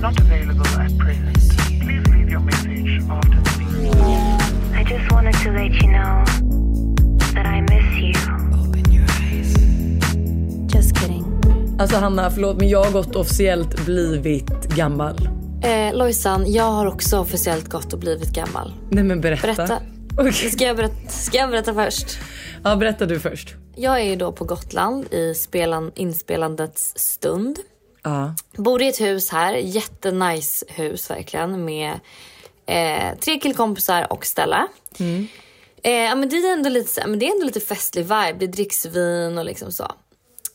not available at present. Please leave your message after the beep. I just wanted to let you know that I miss you. Just kidding. Alltså Hanna, förlåt men jag har gått officiellt blivit gammal. Eh, Lojsan, jag har också officiellt gått och blivit gammal. Nej men berätta. Berätta. Okej. Ska jag berätta, ska jag berätta först? Ja, berätta du först. Jag är ju då på Gotland i spelan, inspelandets stund. Ja. Bor i ett hus här, jättenice hus verkligen med eh, tre killkompisar och Stella. Eh, ja, men det, är ändå lite, men det är ändå lite festlig vibe, det dricks vin och liksom så.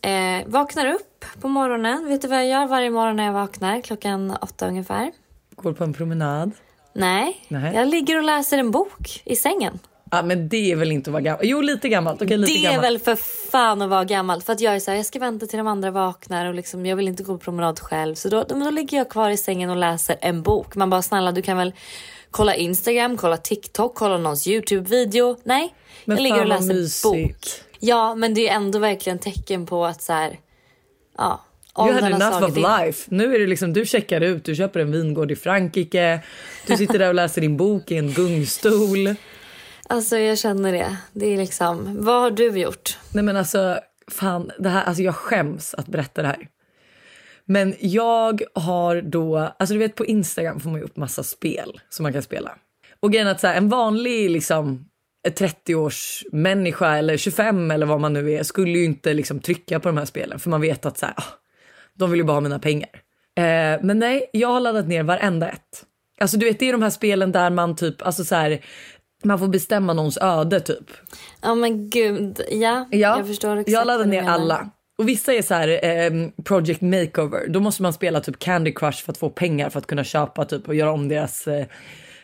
Eh, vaknar upp på morgonen, vet du vad jag gör varje morgon när jag vaknar? Klockan åtta ungefär. Går på en promenad. Nej, Nej. jag ligger och läser en bok i sängen. Ja men det är väl inte att vara gammal? Jo lite gammalt. Okej lite det gammalt. är väl för fan att vara gammal. För att jag är så här, jag ska vänta till de andra vaknar och liksom, jag vill inte gå på promenad själv. Så då, då, då ligger jag kvar i sängen och läser en bok. Man bara snälla du kan väl kolla Instagram, kolla TikTok, kolla någons YouTube-video. Nej, Men jag ligger och läser mysigt. bok. Ja, men det är ändå verkligen tecken på att så här, ja. You had enough of in. life. Nu är det liksom, du checkar ut, du köper en vingård i Frankrike. Du sitter där och läser din bok i en gungstol. Alltså jag känner det. Det är liksom, vad har du gjort? Nej men alltså, fan, det här, alltså jag skäms att berätta det här. Men jag har då, alltså du vet på Instagram får man ju upp massa spel som man kan spela. Och grejen är att så här, en vanlig liksom 30-års människa eller 25 eller vad man nu är skulle ju inte liksom trycka på de här spelen för man vet att så här, ah, de vill ju bara ha mina pengar. Eh, men nej, jag har laddat ner varenda ett. Alltså du vet det är de här spelen där man typ, alltså så här, man får bestämma någons öde typ. Ja men gud, ja. Ja, jag förstår exakt jag du ner alla. Och vissa är så här ehm, project makeover. Då måste man spela typ Candy Crush för att få pengar för att kunna köpa typ och göra om deras eh,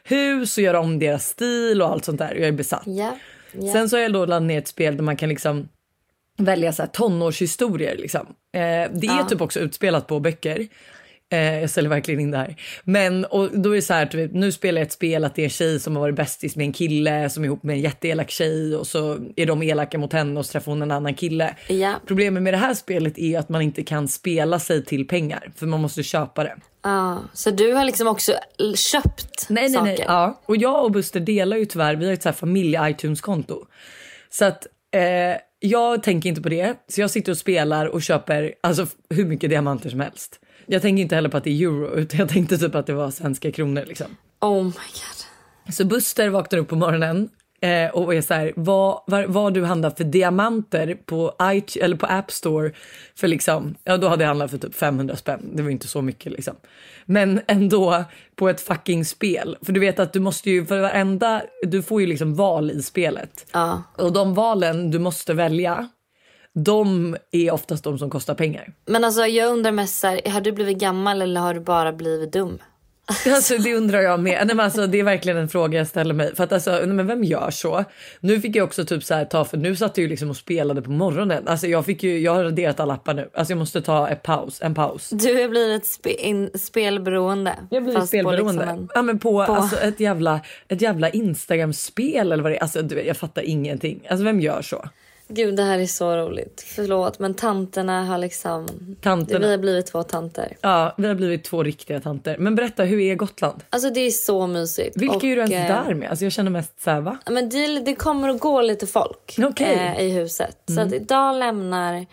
hus och göra om deras stil och allt sånt där. Jag är besatt. Ja. ja. Sen så har jag då laddat ner ett spel där man kan liksom välja så här tonårshistorier. Liksom. Eh, det är typ också utspelat på böcker. Eh, jag ställer verkligen in det här. Men och då är det så här, typ, nu spelar jag ett spel att det är en tjej som har varit bästis med en kille som är ihop med en jätteelak tjej och så är de elaka mot henne och så träffar hon en annan kille. Ja. Problemet med det här spelet är att man inte kan spela sig till pengar för man måste köpa det. Ja, så du har liksom också köpt Nej, nej, saker? nej. Ja. Och jag och Buster delar ju tyvärr, vi har ett så här familje-iTunes-konto. Så att eh, jag tänker inte på det. Så jag sitter och spelar och köper alltså, hur mycket diamanter som helst. Jag tänker inte heller på att det är euro utan jag tänkte typ att det var svenska kronor liksom. Oh my god. Så Buster vaknar upp på morgonen eh, och är så här, vad, vad, vad du handlar för diamanter på, iT- eller på App Store för liksom, ja då hade jag handlat för typ 500 spänn. Det var inte så mycket liksom. Men ändå på ett fucking spel. För du vet att du måste ju, för varenda, du får ju liksom val i spelet. Ja. Och de valen du måste välja, de är oftast de som kostar pengar. Men alltså jag undrar mest så här, har du blivit gammal eller har du bara blivit dum? Alltså det undrar jag med. Nej, men alltså, det är verkligen en fråga jag ställer mig. För att alltså, nej, men vem gör så? Nu fick jag också typ så här ta, för nu satt jag ju liksom och spelade på morgonen. Alltså jag fick ju, jag har raderat alla appar nu. Alltså jag måste ta en paus, en paus. Du har blivit spe, in, spelberoende. Jag blir Fast på spelberoende. liksom en- Ja men på, på- Alltså, ett jävla, ett jävla Instagram-spel eller vad det är. Alltså du jag fattar ingenting. Alltså vem gör så? Gud det här är så roligt. Förlåt men tanterna har liksom... Tanterna. Vi har blivit två tanter. Ja, vi har blivit två riktiga tanter. Men berätta, hur är Gotland? Alltså det är så mysigt. Vilka Och, är du ens där med? Alltså jag känner mest såhär, va? Ja, Men det, det kommer att gå lite folk. Mm. eh, i huset. Så att idag lämnar...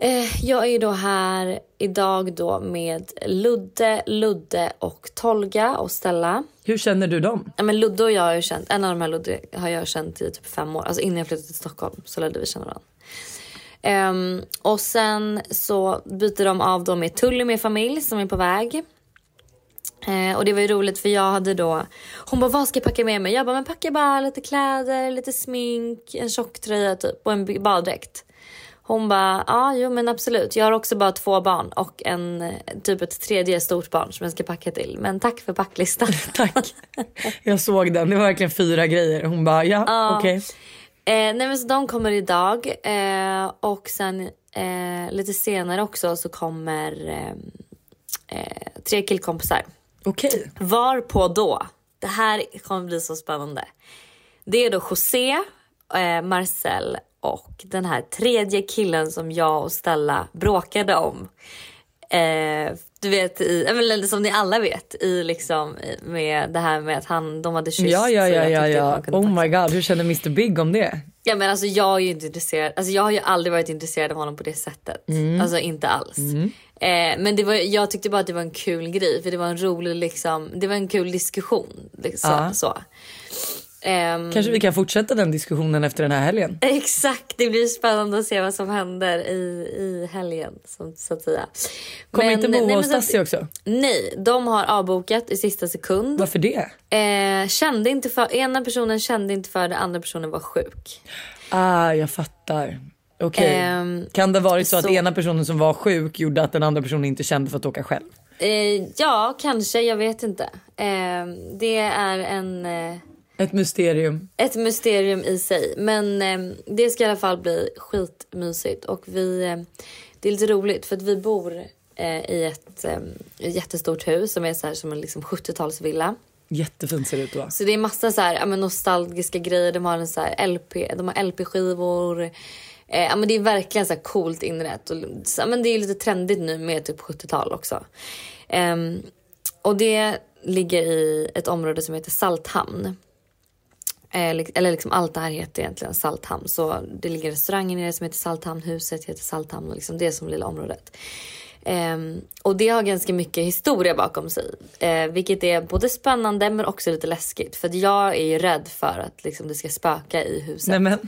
Eh, jag är då här idag då med Ludde, Ludde och Tolga och Stella. Hur känner du dem? Ja, men Ludde och jag har ju känt, en av de här Ludde har jag känt i typ fem år. Alltså innan jag flyttade till Stockholm så lärde vi känna varandra. Ehm, och sen så byter de av då med Tully med familj som är på väg. Eh, och det var ju roligt för jag hade då, hon bara vad ska jag packa med mig? Jag bara men packa bara lite kläder, lite smink, en tjocktröja typ och en baddräkt. Hon bara ja jo men absolut. Jag har också bara två barn och en eh, typ ett tredje stort barn som jag ska packa till. Men tack för packlistan. Tack. Jag såg den. Det var verkligen fyra grejer. Hon bara, ja, okej. Eh, nej men så de kommer idag eh, och sen eh, lite senare också så kommer eh, eh, tre killkompisar. Okej. Var på då? Det här kommer bli så spännande. Det är då José, eh, Marcel och den här tredje killen som jag och Stella bråkade om. Eh, du vet, i, eller som ni alla vet, i liksom med det här med att han, de hade kysst. Ja, ja, ja, ja, ja. Oh my god, hur känner Mr Big om det? Ja men alltså jag är ju inte intresserad, alltså jag har ju aldrig varit intresserad av honom på det sättet. Mm. Alltså inte alls. Eh, men det var, jag tyckte bara att det var en kul grej för det var en rolig liksom, det var en kul diskussion. Liksom, Ja. så. Ehm, Kanske vi kan fortsätta den diskussionen efter den här helgen. Exakt, det blir spännande att se vad som händer i, i helgen så, så att säga. Kommer inte Moa och att- Stassi också? Nej, de har avbokat i sista sekund. Varför det? Eh, kände inte för, ena personen kände inte för det, andra personen var sjuk. Ah, jag fattar. Okej. Ehm, kan det varit så att så- ena personen som var sjuk gjorde att den andra personen inte kände för att åka själv? Eh, ja, kanske. Jag vet inte. Eh, det är en, eh, Ett mysterium. ett mysterium i sig. Men eh, det ska i alla fall bli skitmysigt. Och vi, eh, det är lite roligt för att vi bor eh, i ett eh, jättestort hus som är så här som en liksom 70-talsvilla. Jättefint ser det ut då. Så det är massa så här, men nostalgiska grejer. De har en så här LP, de har LP-skivor. Eh, ja, men det är verkligen så coolt inrett. Och, så, men det är lite trendigt nu med typ 70-tal också. Ehm, och det ligger i ett område som heter Salthamn. Eh, eller liksom allt det här heter egentligen Salthamn. Så det ligger restaurangen nere som heter Salthamn, huset heter Salthamn och liksom det som lilla området. Ehm, och det har ganska mycket historia bakom sig. Eh, vilket är både spännande men också lite läskigt. För jag är ju rädd för att liksom, det ska spöka i huset. Nej men,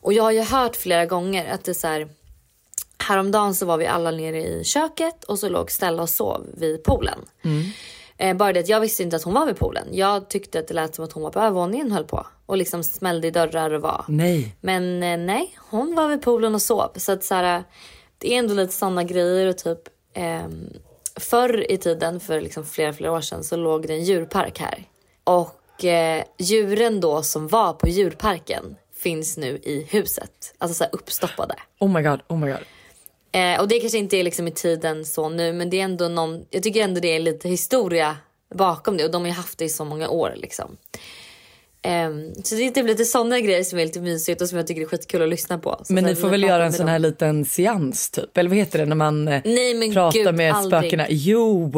Och jag har ju hört flera gånger att det är så här. Häromdagen så var vi alla nere i köket och så låg Stella och sov vid poolen. Eh, bara det att jag visste inte att hon var vid poolen. Jag tyckte att det lät som att hon var på övervåningen höll på. Och liksom smällde i dörrar och var. nej. Men eh, nej, hon var vid poolen och sov. Så att så här, det är ändå lite sådana grejer och typ ehm, förr i tiden, för liksom flera, flera år sedan, så låg det en djurpark här. Och eh, djuren då som var på djurparken finns nu i huset. Alltså så här uppstoppade. Oh my god, oh my god. Eh, och det kanske inte är liksom i tiden så nu, men det är ändå någon, jag tycker ändå det är lite historia bakom det och de har ju haft det i så många år liksom. Ehm, så det är typ lite sådana grejer som är lite mysigt och som jag tycker är skitkul att lyssna på. Så Men ni får väl göra en sån dem. här liten seans typ? Eller vad heter det när man eh, Nej, men pratar gud, med aldrig. spökena? Jo!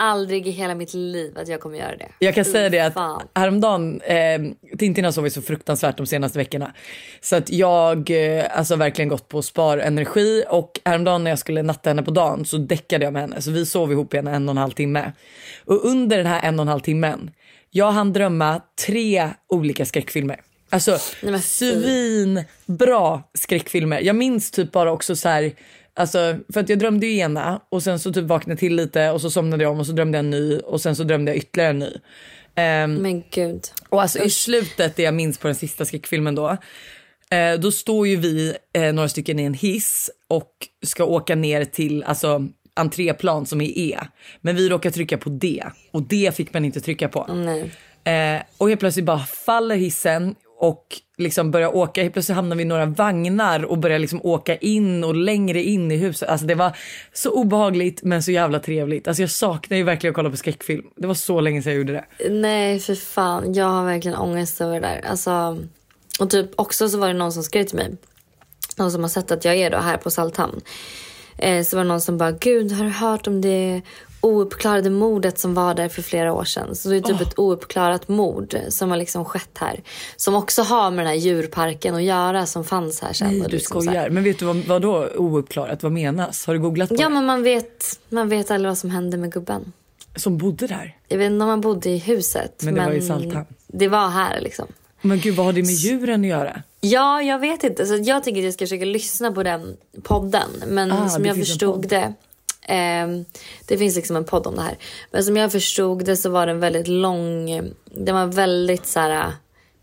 Aldrig i hela mitt liv att jag kommer göra det. Jag kan Fy säga det att fan. häromdagen, eh, Tintin har sovit så fruktansvärt de senaste veckorna. Så att jag eh, alltså verkligen gått på sparenergi och häromdagen när jag skulle natta henne på dagen så däckade jag med henne. Så vi sov ihop i en, en och en halv timme. Och under den här en och en halv timmen, jag hann drömma tre olika skräckfilmer. Alltså svinbra skräckfilmer. Jag minns typ bara också så här, alltså för att jag drömde ju ena och sen så typ vaknade till lite och så somnade jag om och så drömde jag en ny och sen så drömde jag ytterligare en ny. Ehm, Men gud. och alltså i slutet, det jag minns på den sista skräckfilmen då, eh, då står ju vi eh, några stycken i en hiss och ska åka ner till alltså entréplan som är E. Men vi råkar trycka på D och D fick man inte trycka på. Nej. Eh, och helt plötsligt bara faller hissen och liksom börjar åka. Helt plötsligt hamnar vi i några vagnar och börjar liksom åka in och längre in i huset. Alltså det var så obehagligt men så jävla trevligt. Alltså jag saknar ju verkligen att kolla på skräckfilm. Det var så länge sedan jag gjorde det. Nej för fan, jag har verkligen ångest över det där. Alltså, och typ också så var det någon som skrev till mig. Någon som har sett att jag är då här på Salthamn. Eh, så var det någon som bara, gud har du hört om det ouppklarade mordet som var där för flera år sedan? Så det är typ ett ouppklarat mord som har liksom skett här. Som också har med den här djurparken att göra som fanns här sen. Nej, du liksom skojar. Men vet du vad, vad då ouppklarat? Vad menas? Har du googlat på Ja det? men man vet, man vet aldrig vad som hände med gubben. Som bodde där? Jag vet inte om man bodde i huset. Men det var i Salthamn. Det var här liksom. Men gud vad har det med djuren att göra? Ja, jag vet inte. Så jag tänker att jag ska försöka lyssna på den podden. Men Ah, som jag förstod det. Ehm, det finns liksom en podd om det här. Men som jag förstod det så var den väldigt lång. Den var väldigt så här.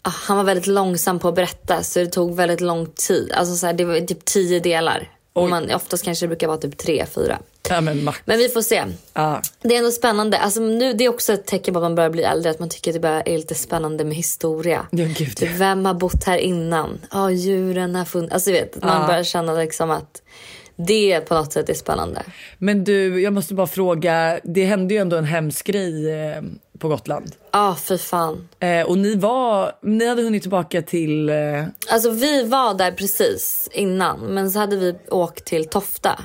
ah, han var väldigt långsam på att berätta så det tog väldigt lång tid. Alltså så här, det var typ tio delar. Och man, oftast kanske det brukar vara typ tre, fyra. Ja men max. Men vi får se. Ah. Det är ändå spännande. Alltså nu, det är också ett tecken på att man börjar bli äldre. Att man tycker att det börjar är lite spännande med historia. Ja, gud, ja. vem har bott här innan? Ja, djuren har funnits. Alltså vet, man Ja. börjar känna liksom att det på något sätt är spännande. Men du, jag måste bara fråga. Det hände ju ändå en hemsk grej eh, på Gotland. Ja, för fan. Eh, och ni var, ni hade hunnit tillbaka till, eh, Alltså vi var där precis innan. Men så hade vi åkt till Tofta.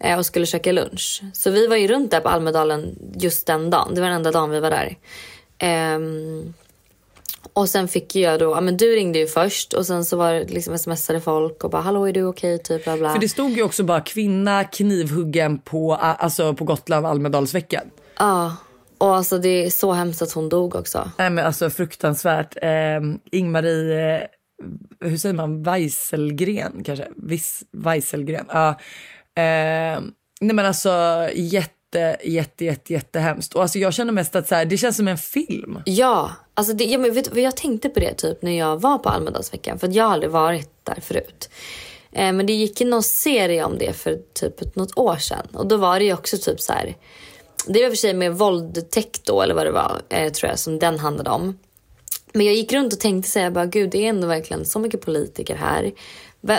eh, och skulle käka lunch. Så vi var ju runt där på Almedalen just den dagen. Det var den enda dagen vi var där. Ehm, och sen fick jag då, ja men du ringde ju först och sen så var det liksom smsade folk och bara hallå är du okej typ bla bla. För det stod ju också bara kvinna knivhuggen på, alltså på Gotland Almedalsveckan. Ja, och alltså det är så hemskt att hon dog också. Nej men alltså fruktansvärt. Eh, Ingmarie, eh, hur säger man, Weiselgren kanske? Viss, Weiselgren. Ja. Eh, nej men alltså jätte, jätte, jätte, jättehemskt. Och alltså jag känner mest att så här, det känns som en film. Ja, alltså det, ja, men vet, jag tänkte på det typ när jag var på Almedalsveckan för att jag har aldrig varit där förut. Eh, men det gick ju någon serie om det för typ något år sedan och då var det ju också typ så här. Det var i och för sig med våldtäkt då eller vad det var eh, tror jag som den handlade om. Men jag gick runt och tänkte säga bara gud det är ändå verkligen så mycket politiker här.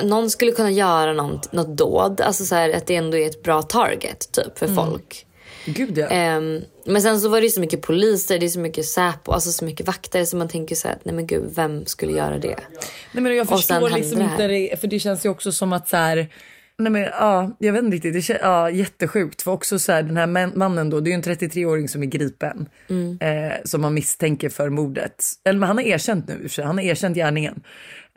Någon skulle kunna göra något, något dåd, alltså så här, att det ändå är ett bra target typ för folk. Gud ja. Ehm, men sen så var det så mycket poliser, det är så mycket Säpo, alltså så mycket vakter så man tänker så här, att nej men gud vem skulle göra det? Nej, men jag förstår liksom inte det, för det känns ju också som att så här, nej men ja, jag vet inte riktigt, det känns, ja, jättesjukt för också så här, den här man- mannen då, det är ju en 33-åring som är gripen Mm. eh, som man misstänker för mordet. Eller men han har erkänt nu, för han har erkänt gärningen.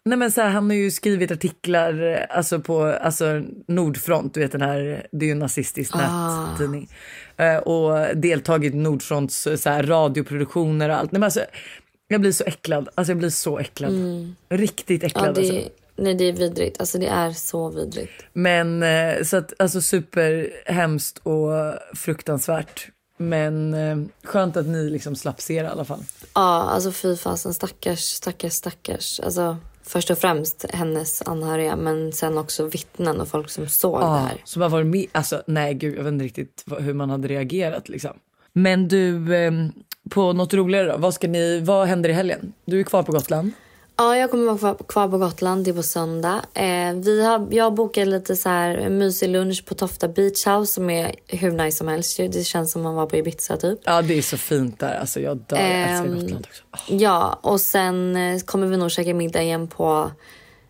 Nej men så här, han har ju skrivit artiklar eh, alltså på alltså Nordfront, du vet den här, det är ju en nazistisk Ah. nättidning. Eh, och deltagit i Nordfronts eh, så här, radioproduktioner och allt. Nej, men alltså, jag blir så äcklad, alltså jag blir så äcklad. Riktigt Mm. Ja, äcklad alltså. Det, nej det är vidrigt, alltså det är så vidrigt. Men eh, så att alltså superhemskt och fruktansvärt. Men eh, skönt att ni liksom slapp se det i alla fall. Ja, alltså fy fasen stackars, stackars, stackars. Alltså först och främst hennes anhöriga men sen också vittnen och folk som såg det Ja, här. som har varit med. Alltså nej gud, jag vet inte riktigt hur man hade reagerat liksom. Men du, eh, på något roligare då? Vad ska ni, vad händer i helgen? Du är kvar på Gotland. Ja, jag kommer vara kvar, på Gotland. Det är på söndag. Eh, vi har, jag bokar lite så här en mysig lunch på Tofta Beach House som är hur nice som helst. Det känns som man var på Ibiza typ. Ja det är så fint där, alltså jag dör. Jag älskar Ehm, Gotland också. Ah. Ja, och sen eh, kommer vi nog käka middag igen på eh,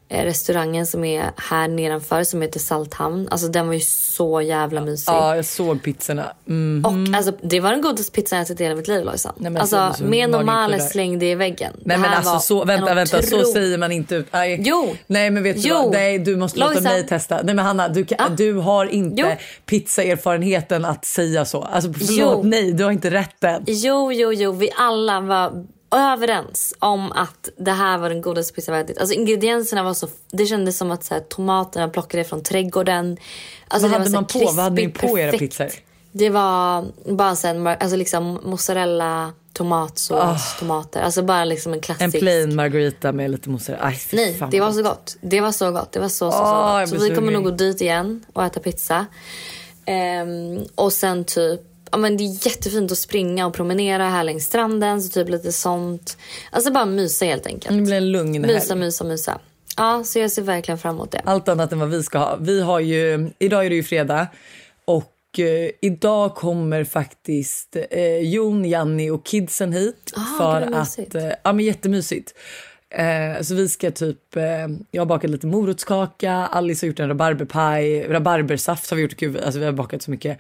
restaurangen som är här nedanför som heter Salthamn. Alltså den var ju så jävla mysig. Ja jag såg pizzorna. Mm. Och alltså, det var den godaste pizzan jag ätit i hela mitt liv Lojsan. Nej, Alltså jag ser så med normala slängde i väggen. Nej men alltså så, vänta vänta så otro- säger man inte ut. Aj. Jo. Nej men vet du Jo. vad? Nej du måste låta Lojsan. mig testa. Nej men Hanna du, kan, du har inte Jo. pizzaerfarenheten att säga så. Alltså förlåt Jo. nej du har inte rätten. Jo, jo, jo. Vi alla var överens om att det här var den godaste pizzan vi ätit. Alltså ingredienserna var så... Det kändes som att så här, tomaterna plockade från trädgården. Alltså, Vad det hade man så på? Vad hade ni på era perfekt. pizzor? Det var bara sen, alltså liksom mozzarella, tomatsås, tomater. Alltså bara liksom en klassisk... Ah. En plain margarita med lite mozzarella. Aj, Nej, det var så gott. Det var så gott. Det var så, så, så Åh, jag gott. Så vi kommer nog gå dit igen och äta pizza. Ehm, och sen typ, ja men det är jättefint att springa och promenera här längs stranden. Så typ lite sånt. Alltså bara mysa helt enkelt. Det blir en lugn Mysa, helg. mysa, mysa. Ja, så jag ser verkligen fram emot det. Allt annat än vad vi ska ha. Vi har ju, idag är det ju fredag och eh, idag kommer faktiskt eh, Jon, Janni och kidsen hit. Ah, för att, eh, ja men jättemysigt. Eh, så vi ska typ, eh, jag har bakat lite morotskaka, Alice har gjort en rabarberpaj, rabarbersaft har vi gjort, gud, alltså vi har bakat så mycket.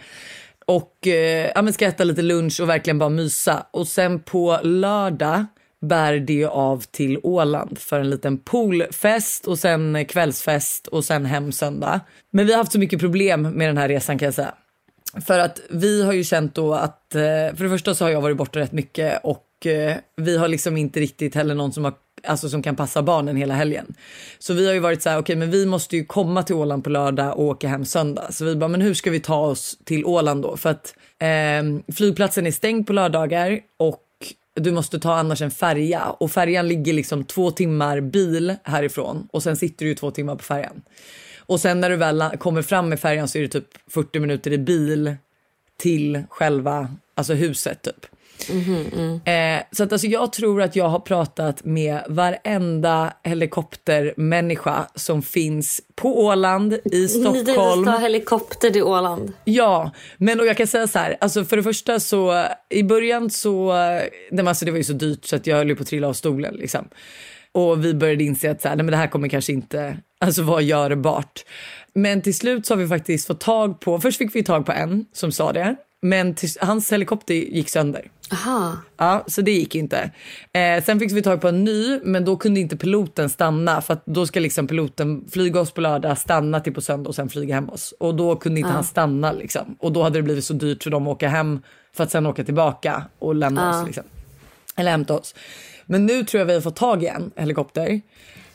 Och eh, ja, men ska äta lite lunch och verkligen bara mysa. Och sen på lördag bär det ju av till Åland för en liten poolfest och sen kvällsfest och sen hem söndag. Men vi har haft så mycket problem med den här resan kan jag säga. För att vi har ju känt då att, eh, för det första så har jag varit borta rätt mycket och eh, vi har liksom inte riktigt heller någon som, har, alltså som kan passa barnen hela helgen. Så vi har ju varit så här, okej men vi måste ju komma till Åland på lördag och åka hem söndag. Så vi bara, men hur ska vi ta oss till Åland då? För att eh, flygplatsen är stängd på lördagar och du måste ta annars en färja och färjan ligger liksom två timmar bil härifrån och sen sitter du ju två timmar på färjan. Och sen när du väl kommer fram med färjan så är det typ 40 minuter i bil till själva alltså huset typ. Eh, så att alltså jag tror att jag har pratat med varenda helikoptermänniska som finns på Åland, i Ni Stockholm. ta helikopter till Åland. Ja, men och jag kan säga så här, alltså för det första så i början så, nej men alltså det var ju så dyrt så att jag höll på att trilla av stolen liksom. Och vi började inse att så här, nej men det här kommer kanske inte alltså vara görbart. Men till slut så har vi faktiskt fått tag på, först fick vi tag på en som sa det, men till, hans helikopter gick sönder. Aha. Ja, så det gick inte. Eh, sen fick vi tag på en ny, men då kunde inte piloten stanna för då ska liksom piloten flyga oss på lördag, stanna till på söndag och sen flyga hem oss. Och då kunde inte han stanna liksom. Och då hade det blivit så dyrt för dem att åka hem för att sen åka tillbaka och lämna oss liksom. Eller hämta oss. Men nu tror jag vi har fått tag i en helikopter.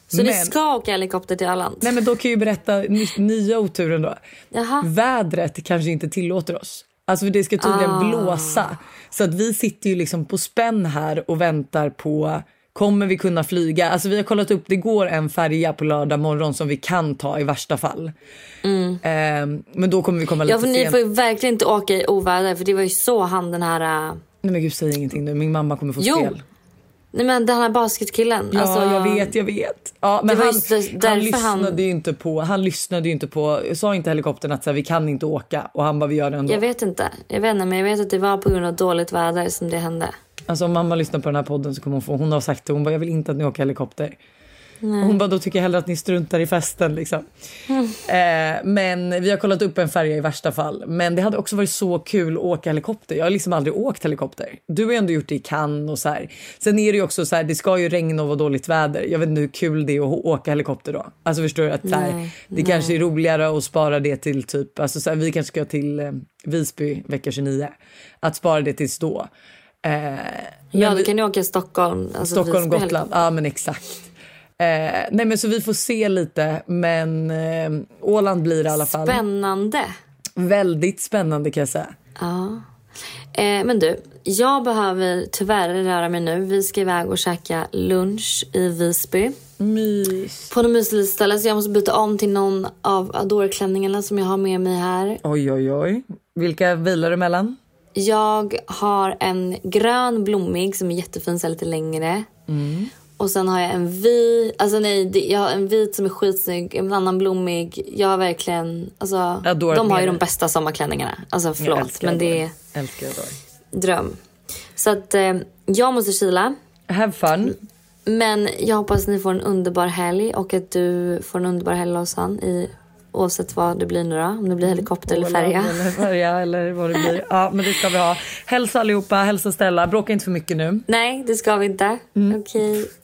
Så ni Men- ska åka helikopter till Öland? Nej men då kan jag ju berätta ny, nya oturen då. Jaha. Vädret kanske inte tillåter oss. Alltså för det ska tydligen Ah. blåsa. Så att vi sitter ju liksom på spänn här och väntar på Kommer vi kunna flyga? Alltså vi har kollat upp, det går en färja på lördag morgon som vi kan ta i värsta fall. Ehm, men då kommer vi komma lite Mm. Ja för ni får ju verkligen inte åka i oväder för det var ju så han den här... äh, Nej men gud säg ingenting nu, min mamma kommer få Jo, spel. Nej men den här basketkillen. Ja alltså, jag vet, jag vet. Ja, men han, han lyssnade han- ju inte på, han lyssnade inte på, sa inte helikoptern att så här, vi kan inte åka och han bara vi gör det ändå. Jag vet inte. Jag vet inte men jag vet att det var på grund av dåligt väder som det hände. Alltså om mamma lyssnar på den här podden så kommer hon få, hon har sagt det, hon bara jag vill inte att ni åker helikopter. Och hon bara då tycker jag hellre att ni struntar i festen liksom. Eh, men vi har kollat upp en färja i värsta fall. Men det hade också varit så kul att åka helikopter. Jag har liksom aldrig åkt helikopter. Du har ju ändå gjort det i Cannes och så här. Sen är det ju också så här, det ska ju regna och vara dåligt väder. Jag vet inte hur kul det är att åka helikopter då. Alltså förstår du att så här, Nej, det kanske är roligare att spara det till typ, alltså så här, vi kanske ska till eh, Visby vecka 29. Att spara det tills då. Eh, Ja men då vi- kan ni åka Stockholm. Alltså Stockholm, Visby Gotland. Ja men exakt. Eh, nej men så vi får se lite men eh, Åland blir det i alla fall. Spännande. Väldigt spännande kan jag säga. Ja. Eh, men du, jag behöver tyvärr röra mig nu. Vi ska iväg och käka lunch i Visby. Mys. På något mysigt ställe så jag måste byta om till någon av Adore-klänningarna som jag har med mig här. Oj oj oj. Vilka vilar du mellan? Jag har en grön blommig som är jättefin, så lite längre. Mm. Och sen har jag en vit, alltså nej, jag har en vit som är skitsnygg, en annan blommig. Jag har verkligen, alltså Adore de har ju de bästa sommarklänningarna. Alltså förlåt, men det är Älskar dröm. Så att eh, jag måste kila. Have fun. Men jag hoppas att ni får en underbar helg och att du får en underbar helg Lojsan i oavsett vad det blir nu då. Om det blir helikopter eller färja. Eller färja eller vad det blir. Ja men det ska vi ha. Hälsa allihopa, hälsa Stella. Bråka inte för mycket nu. Nej, det ska vi inte. Okej.